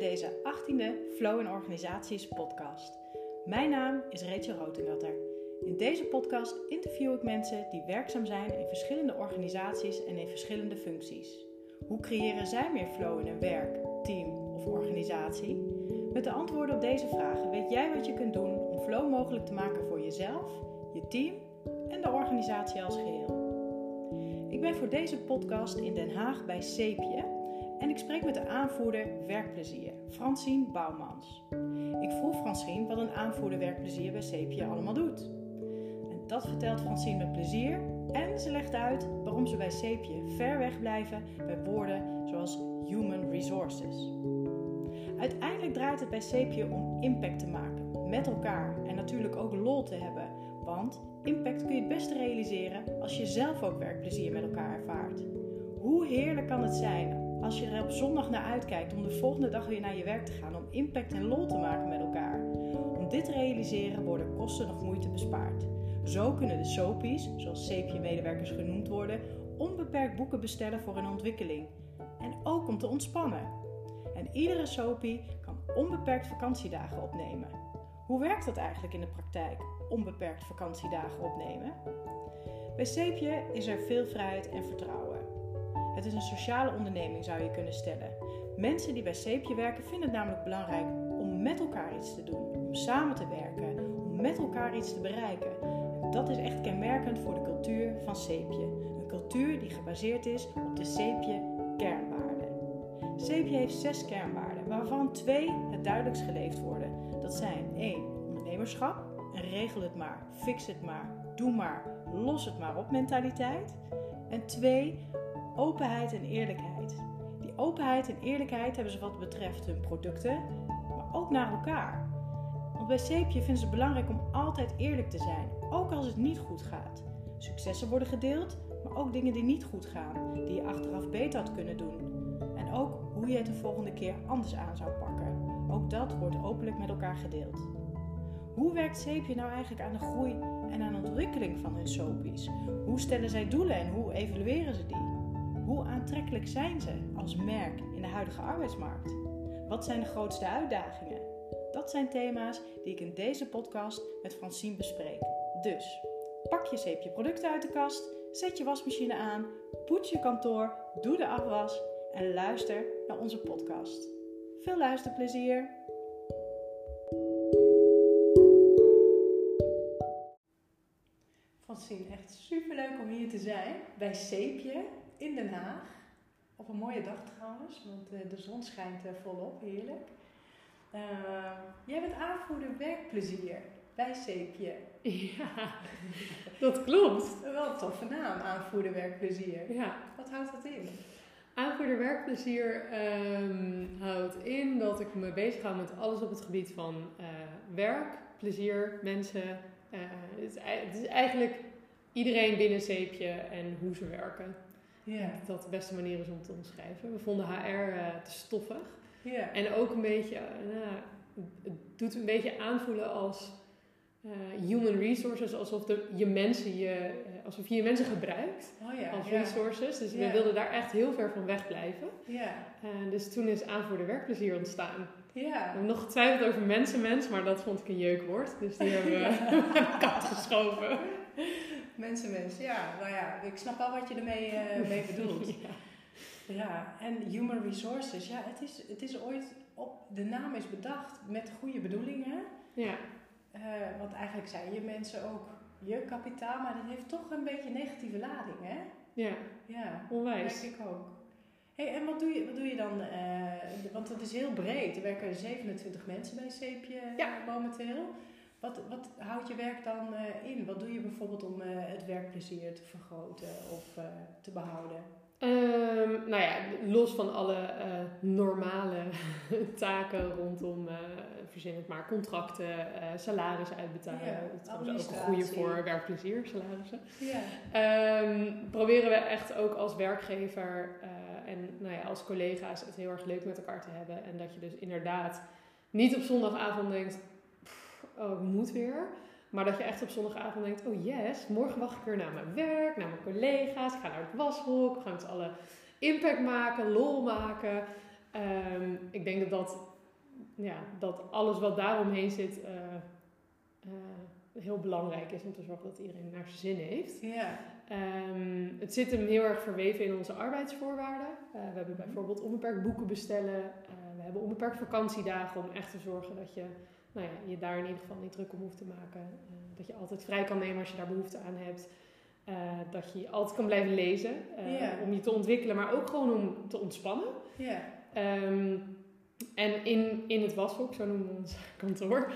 deze 18e Flow in Organisaties podcast. Mijn naam is Rachel Rotengatter. In deze podcast interview ik mensen die werkzaam zijn in verschillende organisaties en in verschillende functies. Hoe creëren zij meer flow in hun werk, team of organisatie? Met de antwoorden op deze vragen weet jij wat je kunt doen om flow mogelijk te maken voor jezelf, je team en de organisatie als geheel. Ik ben voor deze podcast in Den Haag bij Sepie en ik spreek met de aanvoerder werkplezier, Francine Bouwmans. Ik vroeg Francine wat een aanvoerder werkplezier bij Sepie allemaal doet. En dat vertelt Francine met plezier en ze legt uit waarom ze bij Sepie ver weg blijven bij woorden zoals human resources. Uiteindelijk draait het bij Sepie om impact te maken met elkaar en natuurlijk ook lol te hebben, want impact kun je het beste realiseren als je zelf ook werkplezier met elkaar ervaart. Hoe heerlijk kan het zijn als je er op zondag naar uitkijkt om de volgende dag weer naar je werk te gaan, om impact en lol te maken met elkaar. Om dit te realiseren worden kosten nog moeite bespaard. Zo kunnen de SOPI's, zoals CPE-medewerkers genoemd worden, onbeperkt boeken bestellen voor een ontwikkeling. En ook om te ontspannen. En iedere SOPI kan onbeperkt vakantiedagen opnemen. Hoe werkt dat eigenlijk in de praktijk, onbeperkt vakantiedagen opnemen? Bij Sepje is er veel vrijheid en vertrouwen. Het is een sociale onderneming, zou je kunnen stellen. Mensen die bij Sepje werken vinden het namelijk belangrijk om met elkaar iets te doen, om samen te werken, om met elkaar iets te bereiken. Dat is echt kenmerkend voor de cultuur van Sepje. Een cultuur die gebaseerd is op de Sepje kernwaarden. Sepje heeft zes kernwaarden, waarvan twee het duidelijkst geleefd worden. Dat zijn 1. Ondernemerschap, en regel het maar, fix het maar, doe maar, los het maar op mentaliteit. En 2 openheid en eerlijkheid. Die openheid en eerlijkheid hebben ze wat betreft hun producten, maar ook naar elkaar. Want bij Sepje vinden ze het belangrijk om altijd eerlijk te zijn, ook als het niet goed gaat. Successen worden gedeeld, maar ook dingen die niet goed gaan, die je achteraf beter had kunnen doen. En ook hoe je het de volgende keer anders aan zou pakken. Ook dat wordt openlijk met elkaar gedeeld. Hoe werkt Sepje nou eigenlijk aan de groei en aan de ontwikkeling van hun soapies? Hoe stellen zij doelen en hoe evalueren ze die? Hoe aantrekkelijk zijn ze als merk in de huidige arbeidsmarkt? Wat zijn de grootste uitdagingen? Dat zijn thema's die ik in deze podcast met Francine bespreek. Dus pak je zeepje producten uit de kast, zet je wasmachine aan, poets je kantoor, doe de afwas en luister naar onze podcast. Veel luisterplezier! Francine, echt superleuk om hier te zijn bij Zeepje in Den Haag. Op een mooie dag trouwens, want eh, de zon schijnt eh, volop, heerlijk. Uh, jij bent aanvoerder werkplezier bij Zeepje. Ja, dat klopt. Wel een toffe naam, aanvoerder werkplezier. Ja. Wat houdt dat in? Aanvoerder werkplezier um, houdt in dat ik me bezig hou met alles op het gebied van uh, werk, plezier, mensen. Uh, het, is, het, is, eigenlijk iedereen binnen Zeepje en hoe ze werken. Ja. Dat dat de beste manier is om te omschrijven. We vonden HR uh, te stoffig. Ja. En ook een beetje, nou, het doet een beetje aanvoelen als uh, human resources, alsof de, je mensen je, alsof je je mensen gebruikt oh ja, als resources. Dus we wilden daar echt heel ver van weg blijven. Uh, dus toen is aanvoerder werkplezier ontstaan. Ja. We hebben nog getwijfeld over mensenmens, maar dat vond ik een jeukwoord. Dus die hebben we aan de kant geschoven. Mensenmens, ja. Nou ja, ik snap wel wat je ermee mee bedoelt. ja. ja, en human resources. Ja, het is, het is ooit op, de naam is bedacht met goede bedoelingen. Ja. Uh, want eigenlijk zijn je mensen ook je kapitaal, maar dat heeft toch een beetje negatieve lading, hè? Ja, ja onwijs. Dat ik ook. Hey, en wat doe je, wat doe je dan? Uh, want het is heel breed. Er werken 27 mensen bij Zeepje ja. momenteel. Wat, wat houdt je werk dan uh, in? Wat doe je bijvoorbeeld om het werkplezier te vergroten of te behouden? Um, nou ja, los van alle normale taken rondom, verzin het maar, contracten, salarissen uitbetalen. Ja, dat is ook een goede voor werkplezier, salarissen. Ja. Um, proberen we echt ook als werkgever en nou ja, als collega's het heel erg leuk met elkaar te hebben. En dat je dus inderdaad niet op zondagavond denkt, oh, ik moet weer. Maar dat je echt op zondagavond denkt: oh yes, morgen mag ik weer naar mijn werk, naar mijn collega's. Ik ga naar het washok. We gaan met z'n allen impact maken, lol maken. Um, ik denk dat dat ja, dat alles wat daaromheen zit eh, eh, heel belangrijk is om te zorgen dat iedereen naar zijn zin heeft. Ja. Ehm, het zit hem heel erg verweven in onze arbeidsvoorwaarden. Eh, we hebben bijvoorbeeld onbeperkt boeken bestellen. we hebben onbeperkt vakantiedagen om echt te zorgen dat je nou ja, je daar in ieder geval niet druk om hoeft te maken. dat je altijd vrij kan nemen als je daar behoefte aan hebt. dat je altijd kan blijven lezen om je te ontwikkelen, maar ook gewoon om te ontspannen. Ehm, en in, in het washok, zo noemen we ons kantoor,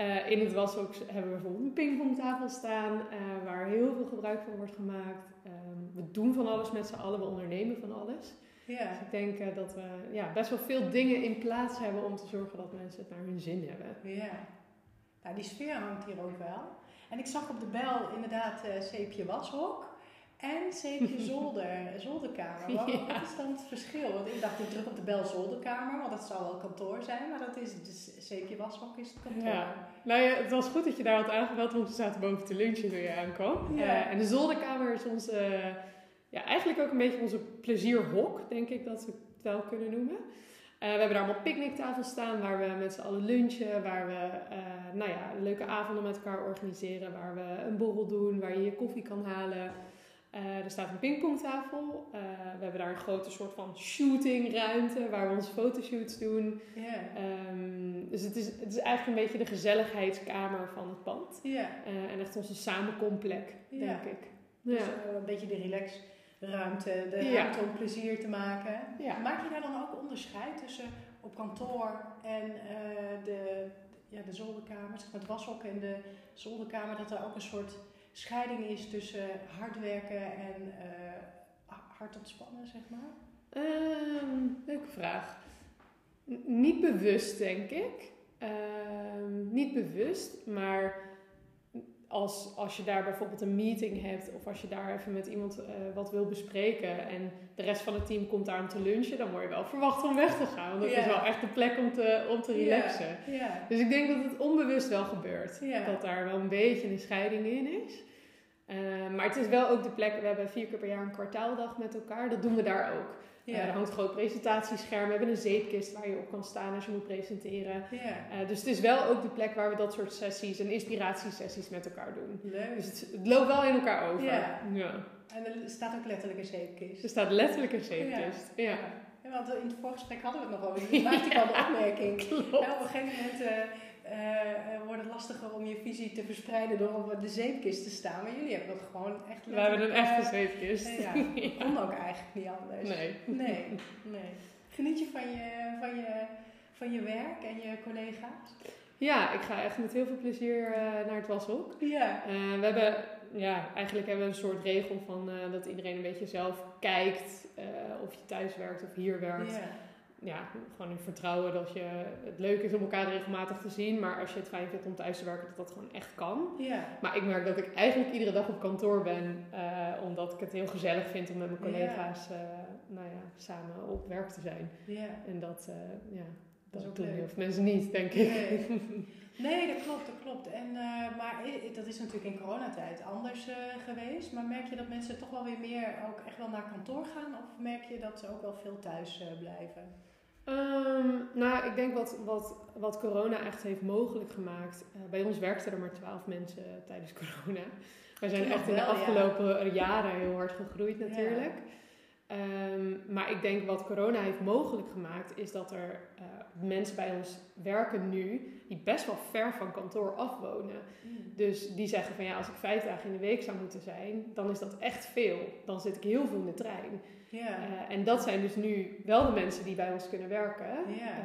uh, in het washok hebben we bijvoorbeeld een pingpongtafel staan uh, waar heel veel gebruik van wordt gemaakt. Um, we doen van alles met z'n allen, we ondernemen van alles. Ja. Dus ik denk uh, dat we ja, best wel veel dingen in plaats hebben om te zorgen dat mensen het naar hun zin hebben. Ja, nou, die sfeer hangt hier ook wel. En ik zag op de bel inderdaad zeepje washok en zeepje zolder, zolderkamer. Wat, is dan het verschil? Want ik dacht, ik druk op de bel zolderkamer, want dat zal wel kantoor zijn. Maar dat is dus zeepje washok is het kantoor. Ja. Nou ja, het was goed dat je daar had aangebeld, want we zaten boven te lunchen toen je aankwam. Ja. Uh, en de zolderkamer is onze, uh, ja, eigenlijk ook een beetje onze plezierhok, denk ik dat we het wel kunnen noemen. Uh, we hebben daar allemaal picknicktafels staan waar we met z'n allen lunchen, waar we nou ja, leuke avonden met elkaar organiseren, waar we een borrel doen, waar je je koffie kan halen. Uh, er staat een pingpongtafel. We hebben daar een grote soort van shootingruimte waar we onze fotoshoots doen. Yeah. Um, dus het is, het is eigenlijk een beetje de gezelligheidskamer van het pand. Yeah. En echt onze samenkomplek, yeah. denk ik. Dus een beetje de relaxruimte, de ruimte om plezier te maken. Maak je daar dan ook onderscheid tussen op kantoor en de, ja, de zolderkamer, zeg maar het washok en de zolderkamer, dat er ook een soort scheiding is tussen hard werken en uh, hard ontspannen, zeg maar? Um, leuke vraag. niet bewust, denk ik. Um, niet bewust, maar als, als je daar bijvoorbeeld een meeting hebt of als je daar even met iemand uh, wat wil bespreken en de rest van het team komt daar om te lunchen, dan word je wel verwacht om weg te gaan. Want dat yeah. is wel echt de plek om te, om te relaxen. Yeah. Yeah. Dus ik denk dat het onbewust wel gebeurt. Dat daar wel een beetje een scheiding in is. Uh, maar het is wel ook de plek, we hebben vier keer per jaar een kwartaaldag met elkaar. Dat doen we daar ook. Ja. Uh, er hangt een groot presentatiescherm. We hebben een zeepkist waar je op kan staan als je moet presenteren. Ja. Uh, dus het is wel ook de plek waar we dat soort sessies en inspiratiesessies met elkaar doen. Leuk. Dus het, het loopt wel in elkaar over. Ja. ja. En er staat ook letterlijk een zeepkist. Er staat letterlijk een zeepkist. Ja. ja. ja. want in het voorgesprek hadden we het nog over. Dus maakte ik al de opmerking. Klopt. op een gegeven moment uh, wordt het lastiger om je visie te verspreiden door op de zeepkist te staan. Maar jullie hebben dat gewoon echt We hebben een echte zeepkist. Uh, ja, dat kon ook eigenlijk niet anders. Nee. Nee, nee. Geniet je van je, van, je, van je werk en je collega's? Ja, ik ga echt met heel veel plezier uh, naar het washok. Ja. we hebben, ja, eigenlijk hebben we een soort regel van dat iedereen een beetje zelf kijkt of je thuis werkt of hier werkt. Ja ja, gewoon in vertrouwen dat je het leuk is om elkaar regelmatig te zien. Maar als je het fijn vindt om thuis te werken, dat dat gewoon echt kan. Ja. Maar ik merk dat ik eigenlijk iedere dag op kantoor ben. Uh, omdat ik het heel gezellig vind om met mijn collega's ja. Uh, nou ja, samen op werk te zijn. Ja. En dat, uh, ja, dat, dat doen heel veel mensen niet, denk ik. Nee. nee, dat klopt, dat klopt. En, maar dat is natuurlijk in coronatijd anders geweest. Maar merk je dat mensen toch wel weer meer ook echt wel naar kantoor gaan? Of merk je dat ze ook wel veel thuis blijven? Um, nou, ik denk wat, wat, wat corona echt heeft mogelijk gemaakt. Uh, bij ons werkten er maar twaalf mensen tijdens corona. Wij zijn echt in de afgelopen jaren heel hard gegroeid natuurlijk. Ja. Um, maar ik denk wat corona heeft mogelijk gemaakt, is dat er uh, mensen bij ons werken nu die best wel ver van kantoor afwonen. Mm. Dus die zeggen van ja, als ik vijf dagen in de week zou moeten zijn, dan is dat echt veel. Dan zit ik heel veel in de trein. Ja. Uh, en dat zijn dus nu wel de mensen die bij ons kunnen werken, ja.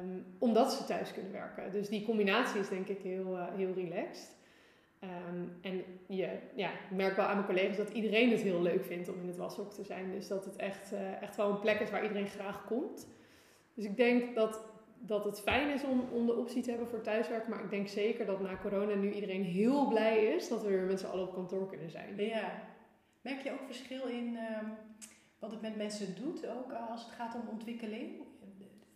um, omdat ze thuis kunnen werken. Dus die combinatie is denk ik heel, uh, heel relaxed. Um, en je, ja, ik merk wel aan mijn collega's dat iedereen het heel leuk vindt om in het washok te zijn. Dus dat het echt, uh, echt wel een plek is waar iedereen graag komt. Dus ik denk dat, dat het fijn is om, om de optie te hebben voor thuiswerken. Maar ik denk zeker dat na corona nu iedereen heel blij is dat we weer met z'n allen op kantoor kunnen zijn. Ja. Merk je ook verschil in um, wat het met mensen doet, ook als het gaat om ontwikkeling?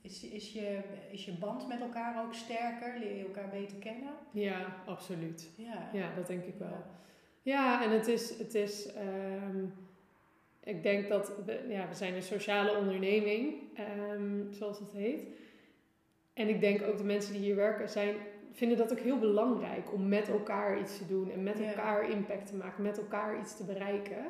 Is, is, je, is je band met elkaar ook sterker? Leer je elkaar beter kennen? Ja, absoluut. Ja, ja dat denk ik wel. Ja, ja en het is, het is um, ik denk dat we, ja, we zijn een sociale onderneming, um, zoals het heet. en ik denk ook de mensen die hier werken zijn, vinden dat ook heel belangrijk om met elkaar iets te doen en met elkaar impact te maken, met elkaar iets te bereiken.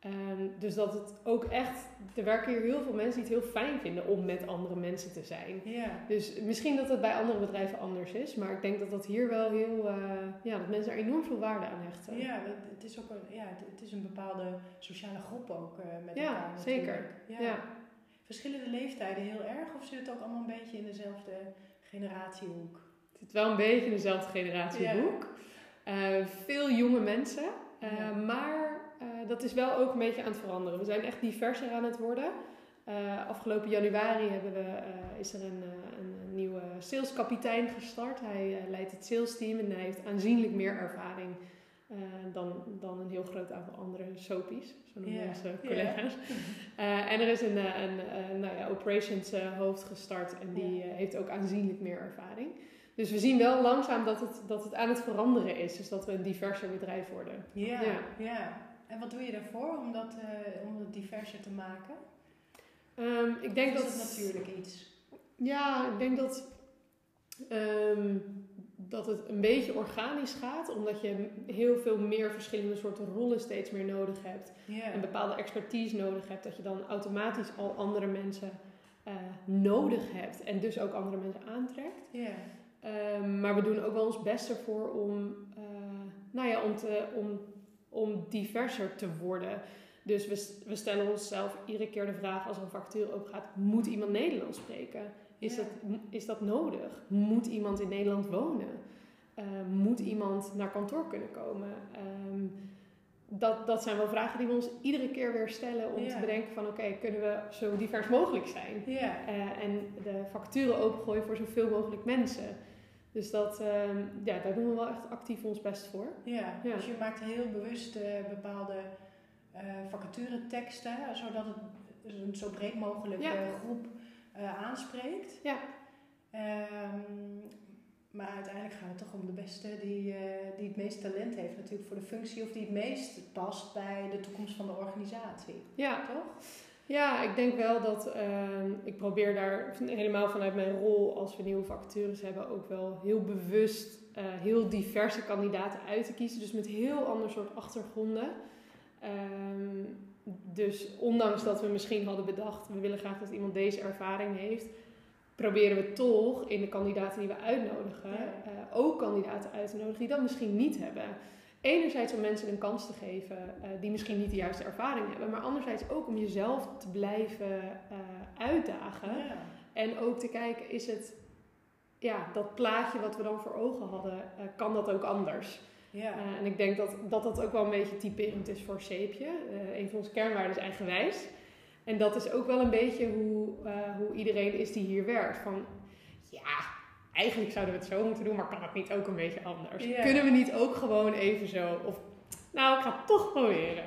Ehm, dus dat het ook echt, er werken hier heel veel mensen die het heel fijn vinden om met andere mensen te zijn. Ja. Dus misschien dat het bij andere bedrijven anders is, maar ik denk dat dat hier wel heel, eh, ja, dat mensen er enorm veel waarde aan hechten. Ja, het, is ook een, ja, het, is een bepaalde sociale groep ook eh, met Ja, elkaar. zeker. natuurlijk. Ja. Ja. Verschillen de leeftijden heel erg of zit het ook allemaal een beetje in dezelfde generatiehoek? Het zit wel een beetje in dezelfde generatiehoek. Eh, veel jonge mensen, maar dat is wel ook een beetje aan het veranderen. We zijn echt diverser aan het worden. Eh, afgelopen januari hebben we, eh, is er een, eh, een, een nieuwe saleskapitein gestart. Hij leidt het salesteam en hij heeft aanzienlijk meer ervaring dan, dan een heel groot aantal andere soapies, zo noemen Ja. onze collega's. En er is een, een, nou ja, operations hoofd gestart en die heeft ook aanzienlijk meer ervaring. Dus we zien wel langzaam dat het, dat het aan het veranderen is. Dus dat we een diverser bedrijf worden. Ja, Ja. En wat doe je daarvoor om, dat, eh, om het diverser te maken? Ehm, ik denk Of dat is het natuurlijk iets? Ja, ik denk dat, ehm, dat het een beetje organisch gaat, omdat je heel veel meer verschillende soorten rollen steeds meer nodig hebt. En bepaalde expertise nodig hebt, dat je dan automatisch al andere mensen eh, nodig hebt en dus ook andere mensen aantrekt. Ehm, maar we doen ook wel ons best ervoor om, eh, nou ja, om, te, om, om diverser te worden. Dus we, we stellen onszelf iedere keer de vraag als er een vacature open gaat: moet iemand Nederlands spreken? Is, Ja. dat, is dat nodig? Moet iemand in Nederland wonen? Eh, moet iemand naar kantoor kunnen komen? Ehm, dat, dat zijn wel vragen die we ons iedere keer weer stellen om Ja. te bedenken van oké, kunnen we zo divers mogelijk zijn? Ja. Eh, en de vacature opengooien voor zoveel mogelijk mensen. Dus dat, ehm, ja, daar doen we wel echt actief ons best voor. Ja. Ja. Dus je maakt heel bewust eh, bepaalde eh vacatureteksten, zodat het een zo breed mogelijk Ja. eh, groep aanspreekt. Ja. Ehm, maar uiteindelijk gaat het toch om de beste die, die het meest talent heeft natuurlijk voor de functie of die het meest past bij de toekomst van de organisatie. Ja, Toch? Ja ik denk wel dat ehm, ik probeer daar helemaal vanuit mijn rol als we nieuwe vacatures hebben ook wel heel bewust eh, heel diverse kandidaten uit te kiezen. Dus met heel ander soort achtergronden. Ehm, dus ondanks dat we misschien hadden bedacht, we willen graag dat iemand deze ervaring heeft, proberen we toch in de kandidaten die we uitnodigen, Ja. eh, ook kandidaten uit te nodigen die dat misschien niet hebben. Enerzijds om mensen een kans te geven eh, die misschien niet de juiste ervaring hebben, maar anderzijds ook om jezelf te blijven eh, uitdagen. Ja. En ook te kijken, is het ja, dat plaatje wat we dan voor ogen hadden, eh, kan dat ook anders? Ja. En ik denk dat, dat dat ook wel een beetje typerend is voor Zeepje. Eh, een van onze kernwaarden is eigenwijs. En dat is ook wel een beetje hoe, hoe iedereen is die hier werkt. Van ja, eigenlijk zouden we het zo moeten doen, maar kan het niet ook een beetje anders? Kunnen we niet ook gewoon even zo? Of nou, ik ga het toch proberen.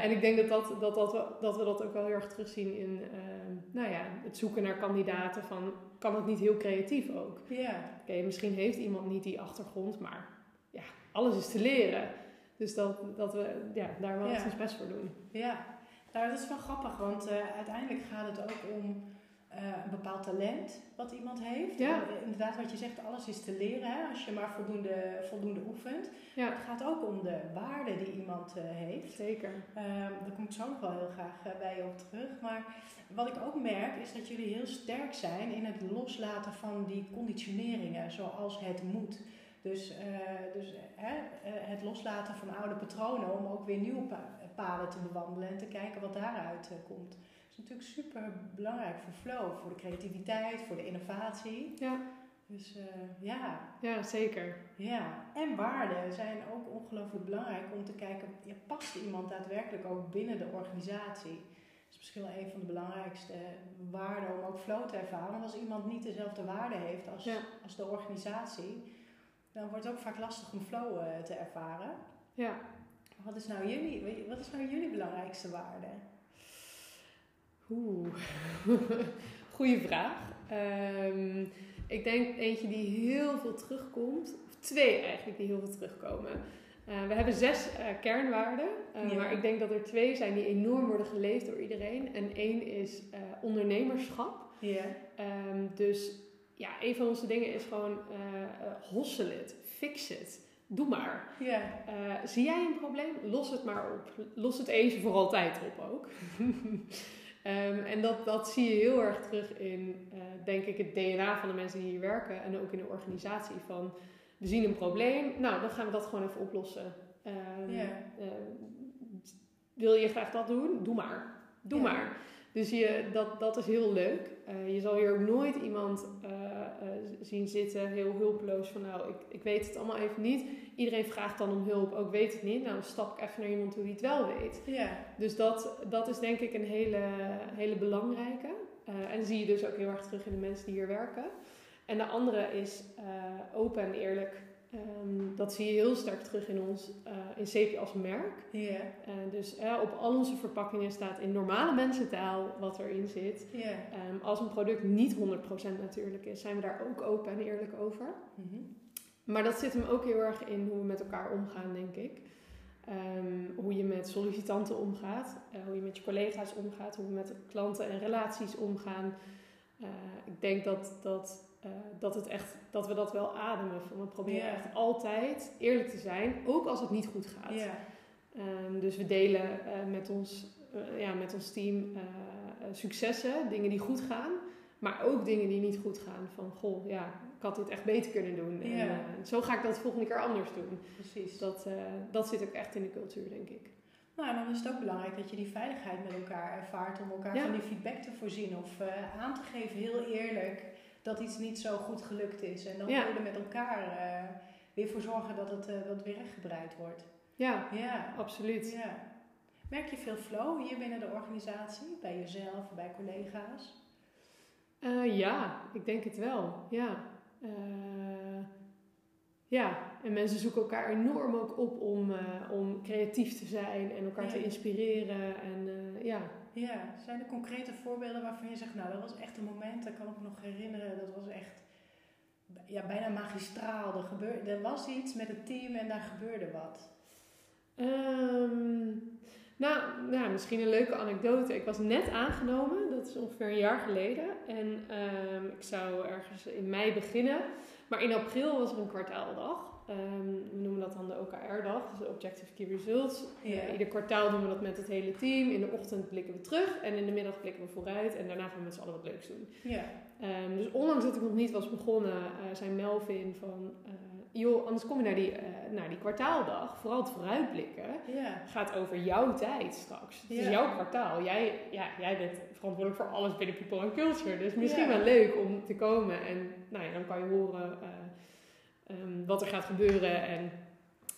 En ik denk dat, dat, dat, dat, we, dat we dat ook wel heel erg terugzien in ehm, nou ja, het zoeken naar kandidaten. Van, kan het niet heel creatief ook? ja. Oké, misschien heeft iemand niet die achtergrond, maar ja, alles is te leren. Dus dat, dat we ja, daar wel echt ons best voor doen. Ja, nou dat is wel grappig, want eh, uiteindelijk gaat het ook om eh, een bepaald talent wat iemand heeft. Ja. En, inderdaad, wat je zegt, alles is te leren hè, als je maar voldoende, voldoende oefent. Ja, Het gaat ook om de waarde die iemand eh, heeft. zeker. Ehm, daar kom ik zo nog wel heel graag eh, bij je op terug. Maar wat ik ook merk is dat jullie heel sterk zijn in het loslaten van die conditioneringen, zoals het moet. Dus, dus hè, het loslaten van oude patronen om ook weer nieuwe pa- paden te bewandelen en te kijken wat daaruit komt. Natuurlijk super belangrijk voor flow, voor de creativiteit, voor de innovatie. Ja, Dus eh, ja, ja zeker. ja, en waarden zijn ook ongelooflijk belangrijk om te kijken, ja, past iemand daadwerkelijk ook binnen de organisatie? Dat is misschien wel een van de belangrijkste waarden om ook flow te ervaren. Want als iemand niet dezelfde waarden heeft als, Ja. als de organisatie, dan wordt het ook vaak lastig om flow eh, te ervaren. Ja. Wat is nou jullie, wat is nou jullie belangrijkste waarde? Oeh, goeie vraag. Ehm, ik denk eentje die heel veel terugkomt, of twee eigenlijk die heel veel terugkomen. Eh, we hebben zes eh, kernwaarden, eh, Ja. maar ik denk dat er twee zijn die enorm worden geleefd door iedereen. En één is ondernemerschap. Ja. Ehm, dus ja, een van onze dingen is gewoon hossel it, fix it. Doe maar. Ja. Zie jij een probleem? Los het maar op. Los het eens voor altijd op ook. um, en dat, dat zie je heel erg terug in, uh, denk ik, het DNA van de mensen die hier werken. En ook in de organisatie. Van, we zien een probleem. Nou, dan gaan we dat gewoon even oplossen. Um, ja. uh, wil je graag dat doen? Doe maar. Doe maar. Dus je, dat, dat is heel leuk. Eh, je zal hier ook nooit iemand eh, eh, zien zitten, heel hulpeloos, van nou, ik, ik weet het allemaal even niet. Iedereen vraagt dan om hulp, ook weet het niet. Nou, dan stap ik even naar iemand toe die het wel weet. Ja. Dus dat, dat is denk ik een hele, hele belangrijke. En zie je dus ook heel erg terug in de mensen die hier werken. En de andere is open en eerlijk. Ehm, dat zie je heel sterk terug in ons, eh, in Sepi als merk. Eh, dus eh, op al onze verpakkingen staat in normale mensentaal wat erin zit. Ehm, als een product niet 100% natuurlijk is, zijn we daar ook open en eerlijk over. Mhm. Maar dat zit hem ook heel erg in hoe we met elkaar omgaan, denk ik. Ehm, hoe je met sollicitanten omgaat, hoe je met je collega's omgaat, hoe we met klanten en relaties omgaan. Ik denk dat, dat, eh, dat, het echt, dat we dat wel ademen. Van we proberen echt altijd eerlijk te zijn, ook als het niet goed gaat. Ehm, dus we delen eh, met, ons, eh, ja, met ons team successen, dingen die goed gaan, maar ook dingen die niet goed gaan. Van goh, ja, ik had dit echt beter kunnen doen. En, zo ga ik dat de volgende keer anders doen. Precies. Dat, dat zit ook echt in de cultuur, denk ik. Nou, en dan is het ook belangrijk dat je die veiligheid met elkaar ervaart om elkaar Ja. van die feedback te voorzien of aan te geven, heel eerlijk, dat iets niet zo goed gelukt is. En dan Ja. kun je er met elkaar eh, weer voor zorgen dat het, dat het weer rechtgebreid wordt. Ja, Ja. absoluut. ja. Merk je veel flow hier binnen de organisatie, bij jezelf, bij collega's? Eh, ja, ik denk het wel. Ja. Ja, en mensen zoeken elkaar enorm ook op om, om creatief te zijn en elkaar Ja. te inspireren. En ja, Ja, zijn er concrete voorbeelden waarvan je zegt, nou dat was echt een moment, dat kan ik me nog herinneren, dat was echt ja, bijna magistraal. Er, gebeurde, er was iets met het team en daar gebeurde wat. Ehm, nou, nou, misschien een leuke anekdote. Ik was net aangenomen, dat is ongeveer een jaar geleden. En ehm, ik zou ergens in mei beginnen. Maar in april was er een kwartaaldag. Ehm, we noemen dat dan de OKR-dag, dus de Objective Key Results. Eh, ieder kwartaal doen we dat met het hele team. In de ochtend blikken we terug en in de middag blikken we vooruit. En daarna gaan we met z'n allen wat leuks doen. Ehm, dus ondanks dat ik nog niet was begonnen, eh, zei Melvin van... eh, joh, anders kom je naar die, naar die kwartaaldag. Vooral het vooruitblikken ja, gaat over jouw tijd straks. Het is jouw kwartaal. Jij, ja, jij bent verantwoordelijk voor alles binnen People and Culture. Dus misschien wel leuk om te komen. En nou ja, dan kan je horen eh, ehm, wat er gaat gebeuren. En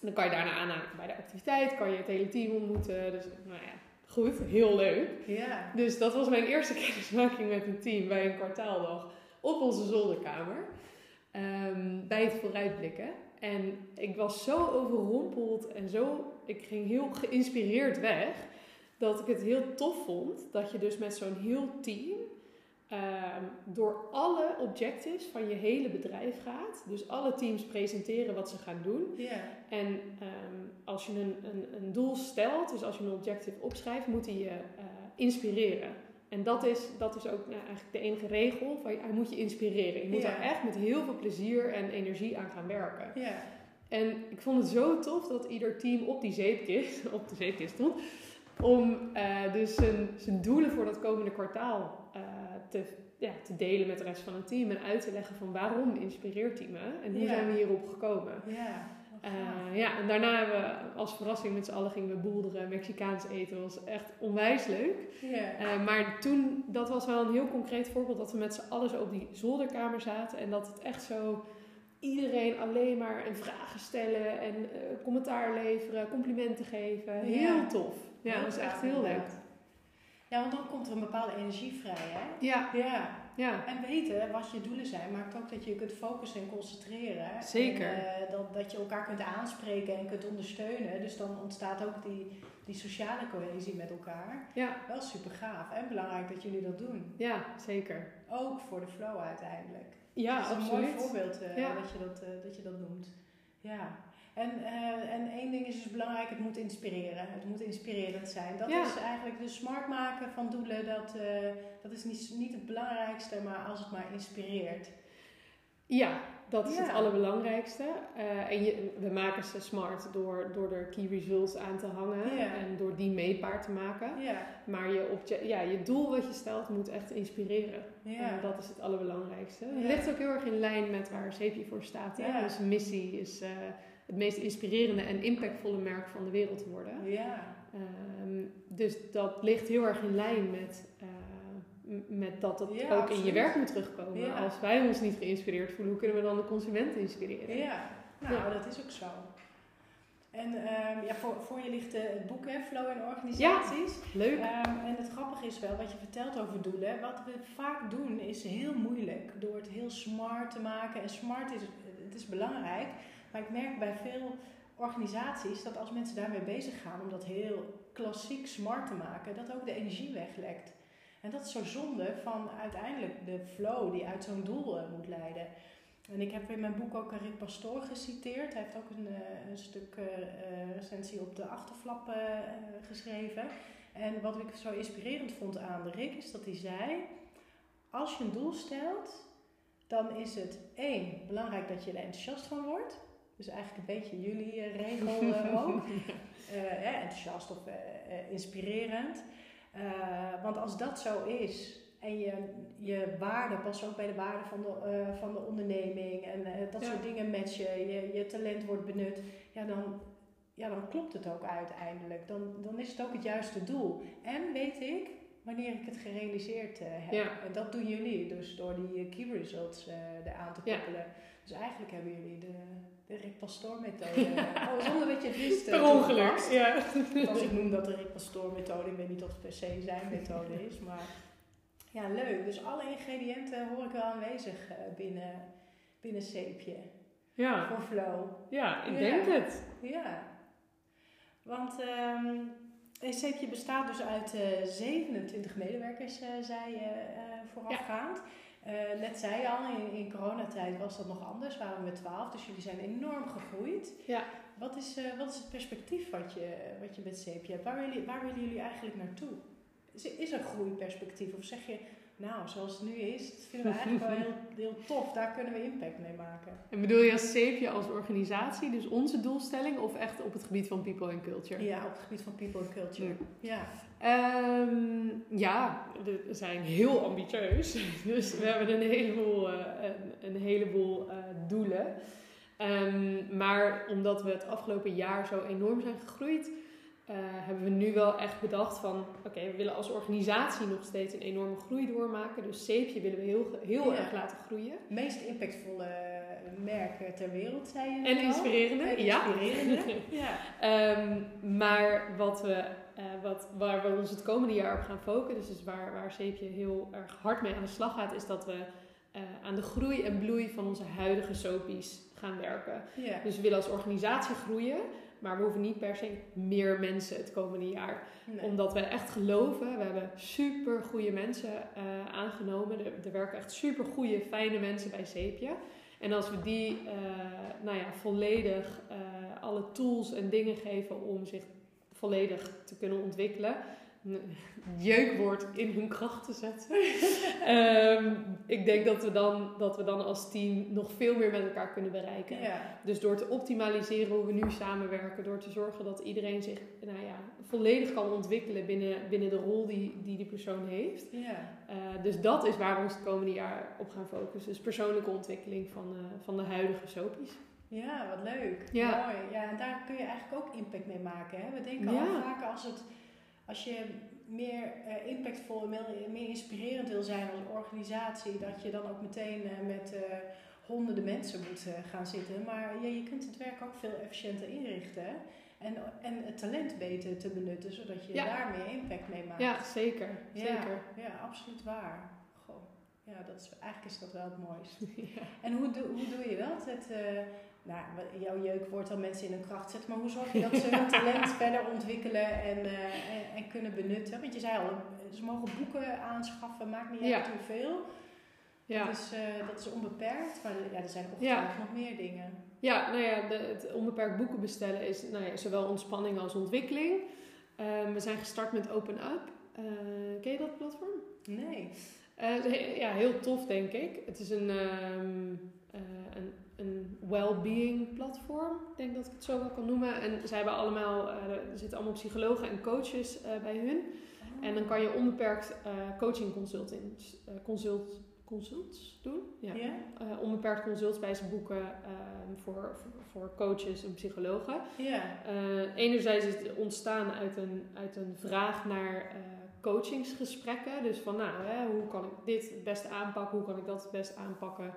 dan kan je daarna aanhaken bij de activiteit. Kan je het hele team ontmoeten. Dus nou ja, goed. Heel leuk. ja. Dus dat was mijn eerste kennismaking met een team bij een kwartaaldag op onze zolderkamer. Ehm, bij het vooruitblikken. En ik was zo overrompeld en zo, ik ging heel geïnspireerd weg. Dat ik het heel tof vond dat je dus met zo'n heel team ehm, door alle objectives van je hele bedrijf gaat. Dus alle teams presenteren wat ze gaan doen. En ehm, als je een, een, een doel stelt, dus als je een objective opschrijft, moet hij je eh, inspireren. En dat is, dat is ook nou, eigenlijk de enige regel. Van, hij moet je inspireren. Je moet Ja. er echt met heel veel plezier en energie aan gaan werken. En ik vond het zo tof dat ieder team op die zeepkist, op de zeepkist stond. Om eh, dus zijn, zijn doelen voor dat komende kwartaal te, ja, te delen met de rest van het team. En uit te leggen van waarom inspireert hij me en hoe Ja. zijn we hierop gekomen. ja. Eh, ja, en daarna hebben we als verrassing met z'n allen gingen we boelderen, Mexicaans eten. Was echt onwijs leuk. ja. Eh, maar toen, dat was wel een heel concreet voorbeeld dat we met z'n allen zo op die zolderkamer zaten. En dat het echt zo, iedereen alleen maar een vragen stellen en eh, commentaar leveren, complimenten geven. Heel tof. Ja, dat was echt heel leuk. Ja, want dan komt er een bepaalde energie vrij, hè? Ja, Ja. ja. En weten wat je doelen zijn, maakt ook dat je kunt focussen en concentreren. Zeker. En, eh, dat, dat je elkaar kunt aanspreken en kunt ondersteunen. Dus dan ontstaat ook die, die sociale cohesie met elkaar. Ja, Wel super gaaf en belangrijk dat jullie dat doen. ja, zeker. Ook voor de flow uiteindelijk. Ja, dat is een absoluut. mooi voorbeeld eh, Ja. dat, je dat, eh, dat je dat noemt. Ja. En, eh, en één ding is dus belangrijk, het moet inspireren. Het moet inspirerend zijn. Dat Ja. is eigenlijk de smart maken van doelen. Dat, eh, dat is niet, niet het belangrijkste, maar als het maar inspireert. Ja, dat is het allerbelangrijkste. Eh, en je, we maken ze smart door, door er key results aan te hangen Ja. en door die meetbaar te maken. Ja, Maar je, ja, je doel wat je stelt moet echt inspireren. ja. En dat is het allerbelangrijkste. Het ligt ook heel erg in lijn met waar CEPI voor staat. Hè? Ja. Onze missie is het meest inspirerende en impactvolle merk van de wereld te worden. ja. Ehm, dus dat ligt heel erg in lijn met, eh, met dat Ja, ook in je werk moet terugkomen. Ja. Als wij ons niet geïnspireerd voelen, hoe kunnen we dan de consument inspireren? Ja, nou, Ja. dat is ook zo. En ehm, ja, voor, voor je ligt eh, het boek, hè, Flow in Organisaties. Leuk. Ehm, en het grappige is wel, wat je vertelt over doelen. Wat we vaak doen is heel moeilijk. Door het heel smart te maken. En smart is, het is belangrijk. Maar ik merk bij veel organisaties dat als mensen daarmee bezig gaan om dat heel klassiek smart te maken, dat ook de energie weglekt. En dat is zo zonde van uiteindelijk de flow die uit zo'n doel eh, moet leiden. En ik heb in mijn boek ook Rick Pastoor geciteerd. Hij heeft ook een, eh, een stuk eh, recensie op de achterflap geschreven. En wat ik zo inspirerend vond aan Rick is dat hij zei: Als je een doel stelt, dan is het één belangrijk dat je er enthousiast van wordt. Dus eigenlijk een beetje jullie eh, regel eh, ook. Eh, ja, enthousiast of inspirerend. Want als dat zo is en je, je waarde past ook bij de waarde van de, van de onderneming en dat Ja. soort dingen matchen, je, je talent wordt benut, ja dan, ja, dan klopt het ook uiteindelijk. Dan, dan is het ook het juiste doel. En weet ik wanneer ik het gerealiseerd heb. Ja. En dat doen jullie dus door die key results eraan te Ja. koppelen. Dus eigenlijk hebben jullie de, de Rick Pastoor methode. oh, zonder dat je het wist. eh, Per ongeluk. toegepast. Ja. Als ik noem dat de Rick Pastoor methode, ik weet niet of het per se zijn methode is, maar ja, leuk. Dus alle ingrediënten hoor ik wel aanwezig eh, binnen, binnen Zeepje. Ja. Voor flow. ja, ik Ja. denk het. Ja. Want ehm Zeepje bestaat dus uit eh 27 medewerkers, eh zei je eh, voorafgaand. Eh, net zei je al, in, in coronatijd was dat nog anders, waren we met 12, dus jullie zijn enorm gegroeid. Ja. Wat is, eh, wat is het perspectief wat je, wat je met Zeepje hebt? Waar willen, jullie- waar willen jullie eigenlijk naartoe? Is, is er groeiperspectief? Of zeg je, nou, zoals het nu is, dat vinden we eigenlijk wel heel, heel tof, daar kunnen we impact mee maken. En bedoel je als CEPje als organisatie, dus onze doelstelling, of echt op het gebied van people and culture? Ja, op het gebied van people and culture. Ja. Ehm, ja, we zijn heel ambitieus. Dus we hebben een heleboel, eh, een, een heleboel eh, doelen. Ehm, maar omdat we het afgelopen jaar zo enorm zijn gegroeid, eh, hebben we nu wel echt bedacht van... Oké, we willen als organisatie nog steeds een enorme groei doormaken. Dus Zeepje willen we heel, heel Ja. erg laten groeien. Meest impactvolle merk ter wereld, zei je net En inspirerende, En inspirerende, ja. Ehm, maar wat we, eh, wat, waar we ons het komende jaar op gaan focussen, dus waar, waar Zeepje heel erg hard mee aan de slag gaat, is dat we eh, aan de groei en bloei van onze huidige soapies gaan werken. ja. Dus we willen als organisatie groeien, maar we hoeven niet per se meer mensen het komende jaar. Nee. Omdat we echt geloven, we hebben super goede mensen eh, aangenomen. Er, er werken echt super goede, fijne mensen bij Zeepje. En als we die eh, nou ja, volledig eh, alle tools en dingen geven om zich volledig te kunnen ontwikkelen. Jeukwoord in hun kracht te zetten. Ehm, ik denk dat we, dan, dat we dan als team nog veel meer met elkaar kunnen bereiken. ja. Dus door te optimaliseren hoe we nu samenwerken, door te zorgen dat iedereen zich nou ja, volledig kan ontwikkelen binnen, binnen de rol die, die die persoon heeft. Ja. Eh, dus dat is waar we ons het komende jaar op gaan focussen. Dus persoonlijke ontwikkeling van, eh, van de huidige soapies. Ja, wat leuk. Ja. Mooi. Ja, en daar kun je eigenlijk ook impact mee maken. Hè? We denken al vaak als, het, als je meer eh, impactvol en meer, meer inspirerend wil zijn als organisatie, dat je dan ook meteen eh, met eh, honderden mensen moet gaan zitten. Maar ja, je kunt het werk ook veel efficiënter inrichten. hè? En, en het talent beter te benutten, zodat je Ja. daar meer impact mee maakt. Ja, zeker. Ja, zeker. ja, absoluut waar. Goh. Ja, dat is, eigenlijk is dat wel het mooiste. En hoe, doe, hoe doe je dat? Het, nou, jouw jeuk wordt dan mensen in hun kracht zetten, maar hoe zorg je dat ze hun talent verder ontwikkelen en, eh, en, en kunnen benutten? Want je zei al, ze mogen boeken aanschaffen, maakt niet Ja. uit hoeveel. Ja. Dat, is, eh, dat is onbeperkt, maar ja, er zijn Ja. ongetwijfeld nog meer dingen. Ja, nou ja, de, het onbeperkt boeken bestellen is nou ja, zowel ontspanning als ontwikkeling. Ehm, we zijn gestart met Open Up. Eh, ken je dat platform? Nee. Ja, heel tof denk ik. Het is een, ehm, eh, een, een well-being platform. Ik denk dat ik het zo wel kan noemen. En zij hebben allemaal, eh, er zitten allemaal psychologen en coaches eh, bij hun. En dan kan je onbeperkt coaching consultings, consult, consults doen. Ja. Onbeperkt consults bij ze boeken ehm, voor, voor, voor coaches en psychologen. Ja. Eh, enerzijds is het ontstaan uit een, uit een vraag naar coachingsgesprekken. Dus van, nou, hè, hoe kan ik dit het beste aanpakken? Hoe kan ik dat het beste aanpakken?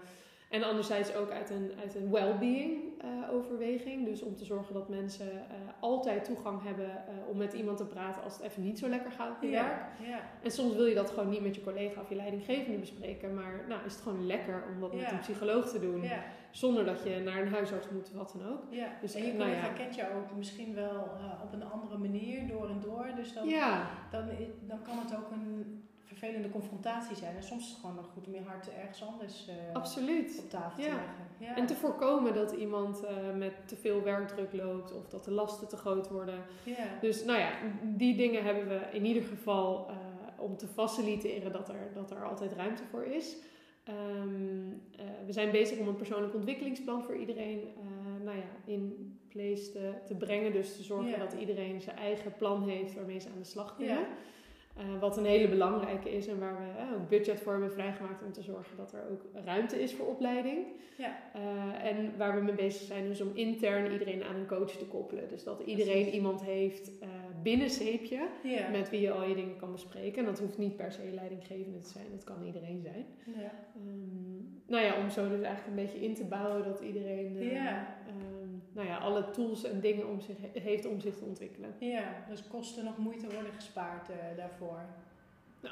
En anderzijds ook uit een, uit een well-being eh, overweging. Dus om te zorgen dat mensen eh, altijd toegang hebben eh, om met iemand te praten als het even niet zo lekker gaat op je werk. Ja. En soms wil je dat gewoon niet met je collega of je leidinggevende bespreken. Maar nou, is het gewoon lekker om dat met een psycholoog te doen. Zonder dat je naar een huisarts moet, wat dan ook. Dus, en je nou collega ja. kent jou ook misschien wel op een andere manier, door en door. Dus dan, dan kan het ook een vervelende confrontatie zijn. En soms is het gewoon nog goed om je hart ergens anders eh, absoluut. op tafel Ja. te leggen. Ja. En te voorkomen dat iemand eh, met te veel werkdruk loopt of dat de lasten te groot worden. ja. Dus nou ja, die dingen hebben we in ieder geval eh, om te faciliteren dat er, dat er altijd ruimte voor is. Ehm, eh, we zijn bezig om een persoonlijk ontwikkelingsplan voor iedereen nou ja, in place te, te brengen. Dus te zorgen dat iedereen zijn eigen plan heeft waarmee ze aan de slag kunnen. Eh, wat een hele belangrijke is en waar we eh, ook budget voor hebben vrijgemaakt om te zorgen dat er ook ruimte is voor opleiding. Ja. Eh, en waar we mee bezig zijn is om intern iedereen aan een coach te koppelen. Dus dat iedereen Precies. iemand heeft eh, binnen Zeepje Ja. met wie je al je dingen kan bespreken. En dat hoeft niet per se leidinggevende te zijn, dat kan iedereen zijn. Ja. Ehm, nou ja, om zo dus eigenlijk een beetje in te bouwen dat iedereen eh, Ja. ehm, nou ja, alle tools en dingen om zich he- heeft om zich te ontwikkelen. ja, dus kosten nog moeite worden gespaard eh, daarvoor.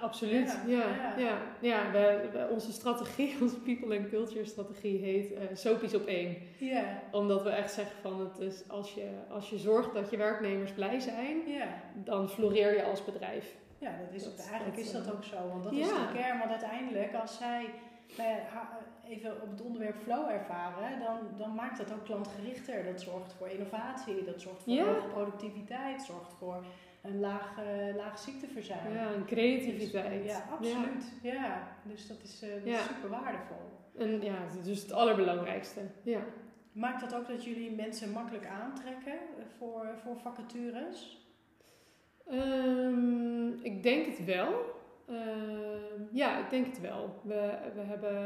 Absoluut, Ja, ja. ja. onze strategie, onze people and culture strategie heet eh soapies op één. Ja. Omdat we echt zeggen van het is als je, als je zorgt dat je werknemers blij zijn, Ja. dan floreer je als bedrijf. Ja, dat is, Dat- eigenlijk dat, is dat eh, ook zo. Want dat is de kern. Want uiteindelijk, als zij ha- even op het onderwerp flow ervaren, dan, dan maakt dat ook klantgerichter. Dat zorgt voor innovatie, dat zorgt voor hoge productiviteit, zorgt voor een laag, laag ziekteverzuim. Ja, en creativiteit. Ja, absoluut. Ja. Dus dat is, eh, dat Ja. is super waardevol. En ja, dat is dus het allerbelangrijkste. Ja. Maakt dat ook dat jullie mensen makkelijk aantrekken eh, voor, voor vacatures? Ehm, ik denk het wel. Ehm, ja, ik denk het wel. We, we hebben,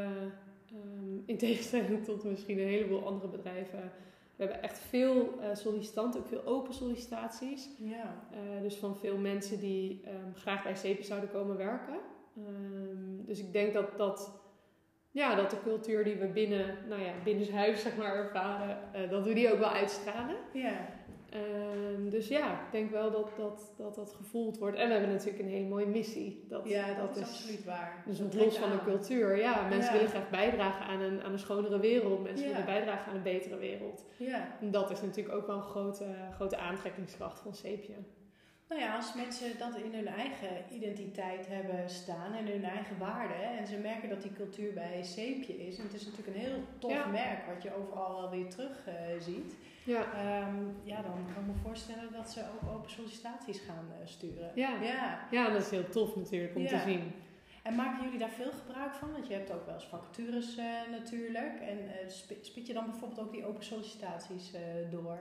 ehm, in tegenstelling tot misschien een heleboel andere bedrijven, we hebben echt veel eh, sollicitanten, ook veel open sollicitaties. Ja. Eh, dus van veel mensen die ehm, graag bij CEPE zouden komen werken. Ehm, dus ik denk dat, dat, ja, dat de cultuur die we binnen, nou ja, binnenshuis zeg maar, ervaren, eh, dat we die ook wel uitstralen. Ja. Ehm, dus ja, ik denk wel dat dat, dat dat gevoeld wordt. En we hebben natuurlijk een hele mooie missie. Dat, ja, dat, is absoluut waar. Dus Dat het los van de cultuur. Ja, mensen Ja. willen graag bijdragen aan een, aan een schonere wereld. Mensen Ja. willen bijdragen aan een betere wereld. Ja. En dat is natuurlijk ook wel een grote, grote aantrekkingskracht van Sepia. Nou ja, als mensen dat in hun eigen identiteit hebben staan en hun eigen waarden en ze merken dat die cultuur bij Zeepje is, en het is natuurlijk een heel tof Ja. merk wat je overal wel weer terug eh, ziet, Ja. Ehm, ja, dan kan ik me voorstellen dat ze ook open sollicitaties gaan eh, sturen. Ja. ja. ja, dat is heel tof natuurlijk om Ja. te zien. En maken jullie daar veel gebruik van? Want je hebt ook wel eens vacatures eh, natuurlijk. En spi- spit je dan bijvoorbeeld ook die open sollicitaties door?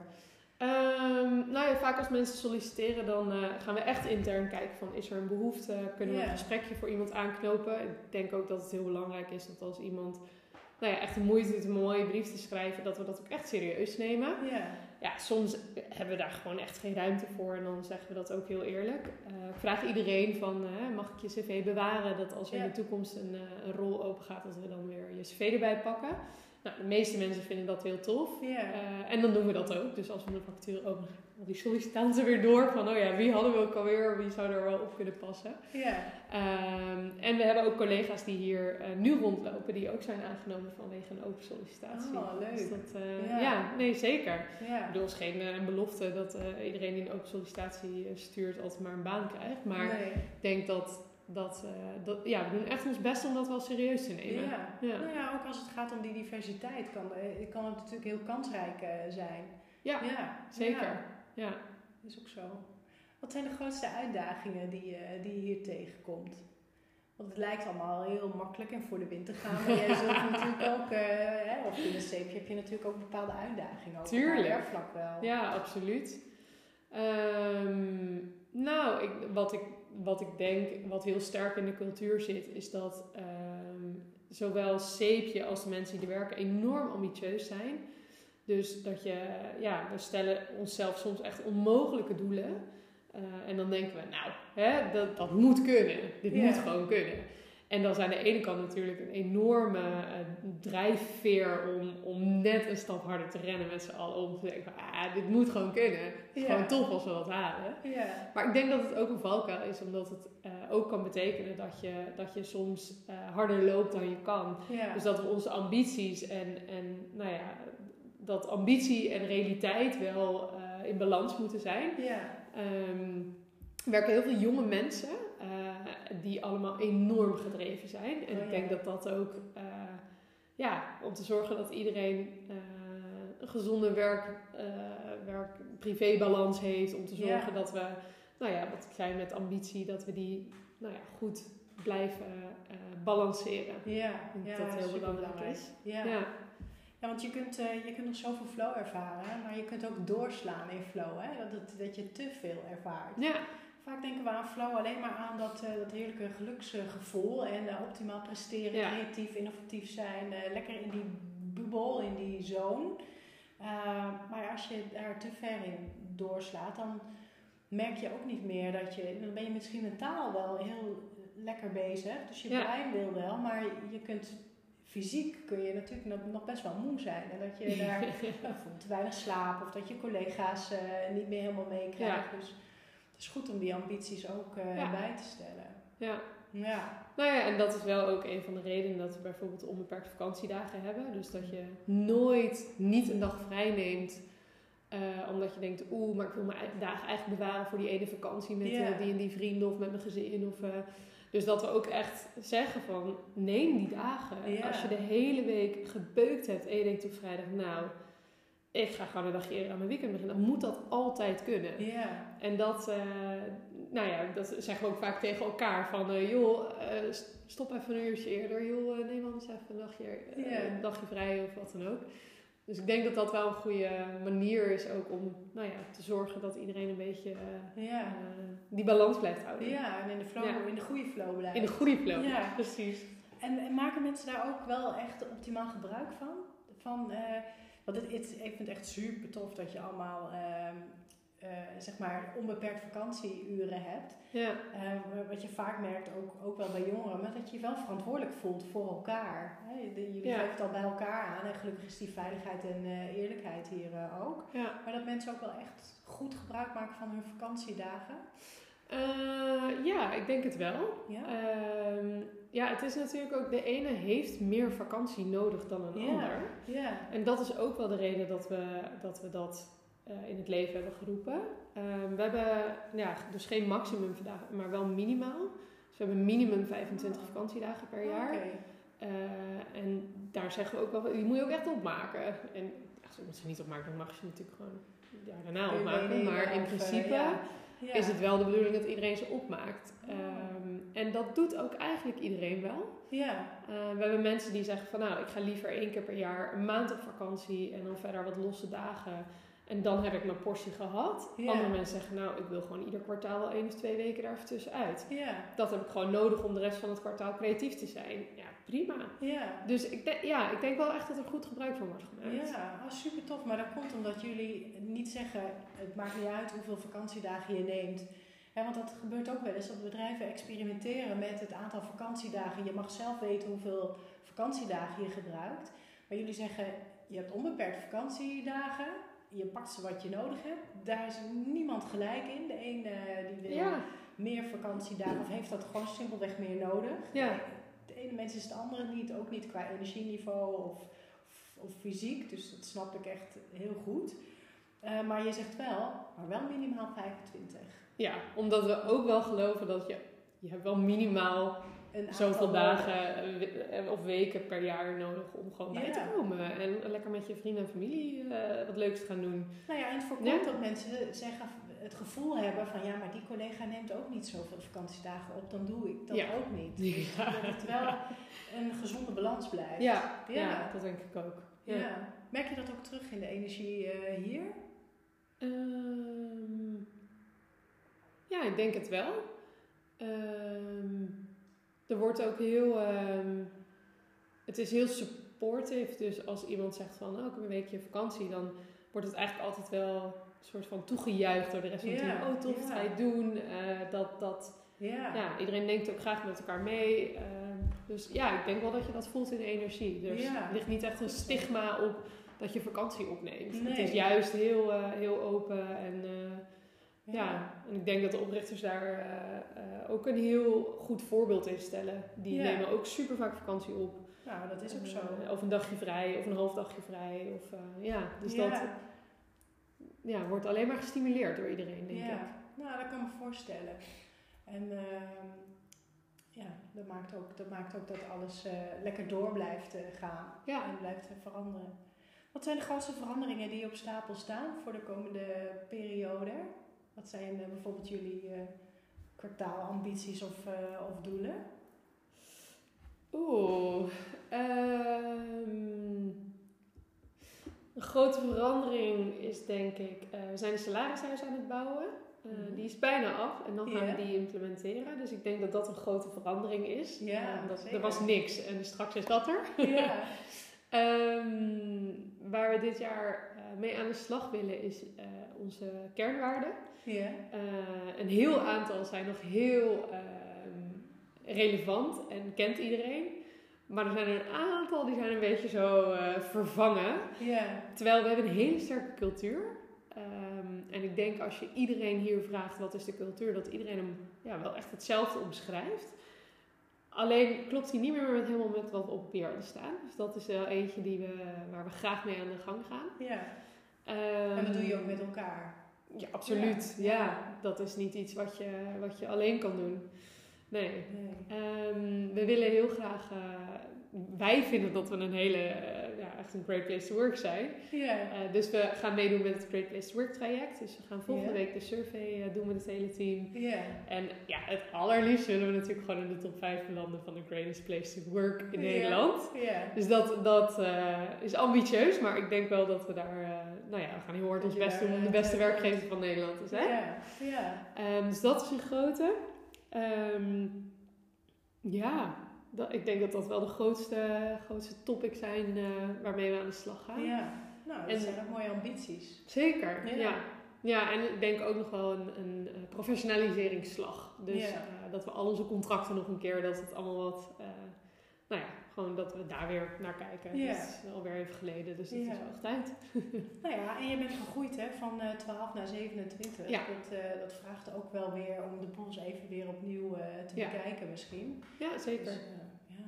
Ehm, nou ja, vaak als mensen solliciteren, dan eh, gaan we echt intern kijken van is er een behoefte, kunnen we een gesprekje voor iemand aanknopen. Ik denk ook dat het heel belangrijk is dat als iemand nou ja, echt de moeite doet om een mooie brief te schrijven, dat we dat ook echt serieus nemen. Ja. Ja, soms hebben we daar gewoon echt geen ruimte voor en dan zeggen we dat ook heel eerlijk. Eh, ik vraag iedereen van, eh, mag ik je cv bewaren, dat als er in de toekomst een, een rol open gaat, dat we dan weer je cv erbij pakken. Nou, de meeste mensen vinden dat heel tof. Eh, en dan doen we dat ook. Dus als we een vacature openen, al die sollicitanten weer door van, oh ja, wie hadden we ook alweer, wie zou er wel op kunnen passen. Ehm, en we hebben ook collega's die hier eh, nu rondlopen, die ook zijn aangenomen vanwege een open sollicitatie. Oh, leuk. Dus dat, eh, Ja. ja. nee, zeker. Ik bedoel, het is geen belofte dat iedereen die een open sollicitatie stuurt altijd maar een baan krijgt. Maar Nee. ik denk dat, dat, eh, dat, ja, we doen echt ons best om dat wel serieus te nemen. Ja. Ja. Nou ja, ook als het gaat om die diversiteit, kan, eh, kan het natuurlijk heel kansrijk eh, zijn. Ja, ja. zeker. Ja, is ook zo. Wat zijn de grootste uitdagingen die, je die je hier tegenkomt? Want het lijkt allemaal heel makkelijk en voor de wind te gaan. Maar jij zult natuurlijk ook, hè, of in een zeepje heb je natuurlijk ook bepaalde uitdagingen. Ook Tuurlijk. Op wel. Ja, absoluut. Ehm, nou, ik, wat, ik, wat ik denk, wat heel sterk in de cultuur zit, is dat ehm, zowel Zeepje als de mensen die er werken enorm ambitieus zijn. Dus dat je, ja, we stellen onszelf soms echt onmogelijke doelen. Uh, en dan denken we, nou, hè, dat, dat moet kunnen. Dit Ja. moet gewoon kunnen. En dan is aan de ene kant natuurlijk een enorme eh, drijfveer om, om net een stap harder te rennen met z'n allen. Om te denken, ah, dit moet gewoon kunnen. Het is Ja. gewoon tof als we dat halen. Ja. Maar ik denk dat het ook een valkuil is, omdat het eh, ook kan betekenen dat je, dat je soms eh, harder loopt dan je kan. Ja. Dus dat we onze ambities en, en nou ja, dat ambitie en realiteit wel in balans moeten zijn. ja. Ehm, er werken heel veel jonge mensen die allemaal enorm gedreven zijn. En Oh, ik denk ja. dat dat ook, eh, ja, om te zorgen dat iedereen eh, een gezonde werk, eh werk-privé-balans heeft. Om te zorgen Ja. dat we, nou ja, wat ik zei met ambitie, dat we die nou ja, goed blijven balanceren. Ja, ja, dat dat heel belangrijk is. Ja. Ja. Ja, want je kunt, je kunt nog zoveel flow ervaren, maar je kunt ook doorslaan in flow. Hè? Dat, het, dat je te veel ervaart. Ja, Vaak denken we aan flow alleen maar aan dat, eh, dat heerlijke geluksgevoel en eh, optimaal presteren, Ja. creatief, innovatief zijn, eh, lekker in die bubbel, in die zone. Maar als je daar te ver in doorslaat, dan merk je ook niet meer dat je, dan ben je misschien mentaal wel heel lekker bezig, dus je Ja. brein wil wel, maar je kunt fysiek kun je natuurlijk nog, best wel moe zijn en dat je daar bijvoorbeeld te weinig slaap of dat je collega's niet meer helemaal meekrijgt. Dus het is goed om die ambities ook Ja. bij te stellen. ja. Ja, Nou ja, en dat is wel ook een van de redenen dat we bijvoorbeeld onbeperkte vakantiedagen hebben. Dus dat je nooit niet een dag vrij neemt. eh, omdat je denkt, oeh, maar ik wil mijn dagen eigenlijk bewaren voor die ene vakantie met eh, die en die vrienden of met mijn gezin. Of, dus dat we ook echt zeggen van, neem die dagen. Als je de hele week gebeukt hebt en je denkt op vrijdag, nou, ik ga gewoon een dagje eerder aan mijn weekend beginnen. Dan moet dat altijd kunnen. ja, En dat, eh, nou ja, dat zeggen we ook vaak tegen elkaar. Van, eh, joh, eh, st- stop even een uurtje eerder. Joh, neem anders even een dagje, een dagje vrij of wat dan ook. Dus ik denk dat dat wel een goede manier is ook om nou ja, te zorgen dat iedereen een beetje ja. die balans blijft houden. Ja, en in de, flow, Ja. in de goede flow blijven. In de goede flow. Ja. precies. En, en maken mensen daar ook wel echt optimaal gebruik van? van want het, het, ik vind het echt super tof dat je allemaal ehm, eh, zeg maar onbeperkt vakantieuren hebt. Ja, Eh, wat je vaak merkt, ook, ook wel bij jongeren, maar dat je je wel verantwoordelijk voelt voor elkaar. Hè, de- jullie Ja. geven het al bij elkaar aan en gelukkig is die veiligheid en eh, eerlijkheid hier eh, ook. ja. Maar dat mensen ook wel echt goed gebruik maken van hun vakantiedagen. Eh, ja, ik denk het wel. Ja, Ehm, ja, het is natuurlijk ook, de ene heeft meer vakantie nodig dan een Ja. ander. ja, En dat is ook wel de reden dat we dat, we dat eh, in het leven hebben geroepen. Ehm, we hebben ja, dus geen maximum vandaag, maar wel minimaal. Dus we hebben minimum 25 vakantiedagen per jaar. Oké. Eh, en daar zeggen we ook wel, die moet je ook echt opmaken. En als je ze niet opmaakt, dan mag je ze natuurlijk gewoon jaar daarna je opmaken. Maar in principe ja. Ja. is het wel de bedoeling dat iedereen ze opmaakt. Oh. Ehm, en dat doet ook eigenlijk iedereen wel. Ja, Uh, we hebben mensen die zeggen van nou, ik ga liever één keer per jaar een maand op vakantie en dan verder wat losse dagen. En dan heb ik mijn portie gehad. Ja. Andere mensen zeggen nou, ik wil gewoon ieder kwartaal wel één of twee weken daar even tussenuit. ja, Dat heb ik gewoon nodig om de rest van het kwartaal creatief te zijn. Ja, prima. ja. Dus ik, denk- ja, ik denk wel echt dat er goed gebruik van wordt gemaakt. Ja, oh, super tof. Maar dat komt omdat jullie niet zeggen, het maakt niet uit hoeveel vakantiedagen je neemt. Ja, want dat gebeurt ook wel eens dat bedrijven experimenteren met het aantal vakantiedagen. Je mag zelf weten hoeveel vakantiedagen je gebruikt. Maar jullie zeggen, je hebt onbeperkt vakantiedagen. Je pakt ze wat je nodig hebt. Daar is niemand gelijk in. De een eh, die wil Ja, meer vakantiedagen of heeft dat gewoon simpelweg meer nodig. Ja. Ene mens is het andere niet, ook niet qua energieniveau of, of, of fysiek. Dus dat snap ik echt heel goed. Eh, maar je zegt wel, maar wel minimaal 25. ja, omdat we ook wel geloven dat je, je hebt wel minimaal Een zoveel aantal dagen eh, of weken per jaar nodig om gewoon bij Ja. te komen. En lekker met je vrienden en familie eh, wat leuks te gaan doen. Nou ja, en het voorkomt Ja. dat mensen zeggen, het gevoel hebben van ja, maar die collega neemt ook niet zoveel vakantiedagen op, dan doe ik dat Ja. ook niet. Ja. Dat het wel een gezonde balans blijft. Ja, dat denk ik ook. Ja. Merk je dat ook terug in de energie eh, hier? Ehm, ja, ik denk het wel. Ehm, er wordt ook heel. ehm, het is heel supportive. Dus als iemand zegt van oh, ik heb een weekje vakantie, dan wordt het eigenlijk altijd wel een soort van toegejuicht door de rest van het Ja, team. Oh, tof, ja. ga je doen. Eh, dat, dat, Ja. ja, iedereen denkt ook graag met elkaar mee. Ehm, dus ja, ik denk wel dat je dat voelt in de energie. Dus Ja. er ligt niet echt een stigma op dat je vakantie opneemt. Het is juist heel, eh, heel open en eh, ja. en ik denk dat de oprichters daar ook een heel goed voorbeeld in stellen. Die Ja. nemen ook super vaak vakantie op. Nou, dat is ook Eh, zo. Of een dagje vrij, of een half dagje vrij. Of, eh, ja, dus ja. dat ja, wordt alleen maar gestimuleerd door iedereen, denk ja. ik. Nou, dat kan me voorstellen. En ehm, ja, dat maakt ook dat, maakt ook dat alles eh, lekker door blijft eh, gaan Ja. en blijft eh, veranderen. Wat zijn de grootste veranderingen die op stapel staan voor de komende periode? Wat zijn eh, bijvoorbeeld jullie eh, kwartaalambities of, eh, of doelen? Oeh. ehm, een grote verandering is denk ik, eh, we zijn een salarishuis aan het bouwen. Eh, Mhm. Die is bijna af en dan gaan we die implementeren. Dus ik denk dat dat een grote verandering is. Ja, Eh, dat, er was niks en straks is dat er. Ja. Ehm, waar we dit jaar mee aan de slag willen is onze kernwaarden. ja. Een heel aantal zijn nog heel relevant en kent iedereen. Maar er zijn er een aantal die zijn een beetje zo eh, vervangen. Terwijl we hebben een hele sterke cultuur. Ehm, en ik denk als je iedereen hier vraagt wat is de cultuur, dat iedereen hem ja, wel echt hetzelfde omschrijft. Alleen klopt hij niet meer met, helemaal met wat op papier hadden staan. Dus dat is wel eentje die we, waar we graag mee aan de gang gaan. ja. Ehm, En dat doe je ook met elkaar. ja, absoluut. Ja. Ja. dat is niet iets wat je, wat je alleen kan doen. Nee. Nee. Ehm, we willen heel graag. eh, wij vinden dat we een hele. eh, ja, echt een great place to work zijn. Ja. Eh, dus we gaan meedoen met het Great Place to Work traject. Dus we gaan volgende Ja. week de survey doen met het hele team. Ja. En ja, het allerliefst willen we natuurlijk gewoon in de top 5 belanden van de greatest place to work in Ja. Nederland. Ja. Dus dat, dat is ambitieus, maar ik denk wel dat we daar, nou ja, we gaan heel hard ons best doen om de beste werkgever van Nederland te zijn. Ja. Ja. Ehm, dus dat is een grote. Ehm, ja, dat, ik denk dat dat wel de grootste, grootste topics zijn eh, waarmee we aan de slag gaan. Ja. Nou, dat En- zijn ook mooie ambities. Zeker, Ja. ja. ja. en ik denk ook nog wel een, een eh, professionaliseringsslag. Dus Ja. eh, dat we al onze contracten nog een keer, dat het allemaal wat, nou ja, gewoon dat we daar weer naar kijken. Ja. Dat is alweer even geleden, dus het Ja. is wel echt tijd. Nou ja, en je bent gegroeid hè, van eh 12 naar 27. Ja. Dat, eh, dat vraagt ook wel weer om de boels even weer opnieuw eh, te bekijken misschien. Ja, zeker. Dus, eh, ja.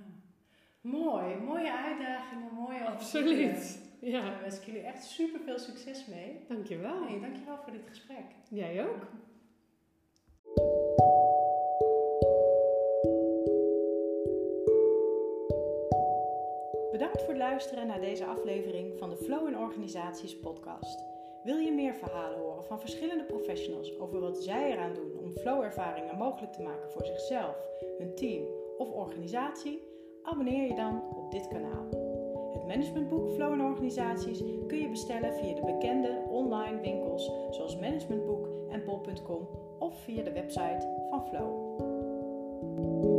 Mooi, mooie uitdagingen, mooie Absoluut. Ja, Daar wens ik jullie echt super veel succes mee. dankjewel. Hey, dankjewel voor dit gesprek. Jij ook. Luisteren naar deze aflevering van de Flow in Organisaties podcast. Wil je meer verhalen horen van verschillende professionals over wat zij eraan doen om flow-ervaringen mogelijk te maken voor zichzelf, hun team of organisatie? Abonneer je dan op dit kanaal. Het managementboek Flow in Organisaties kun je bestellen via de bekende online winkels zoals Managementboek en bol.com of via de website van Flow.